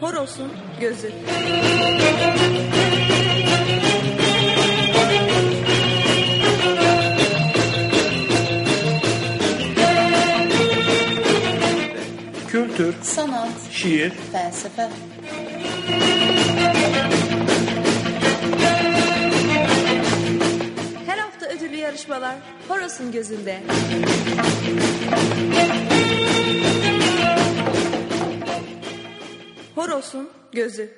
Horos'un gözü. Kültür, sanat, şiir, felsefe, Her hafta ödüllü yarışmalar Horos'un gözünde. Horos'un gözü.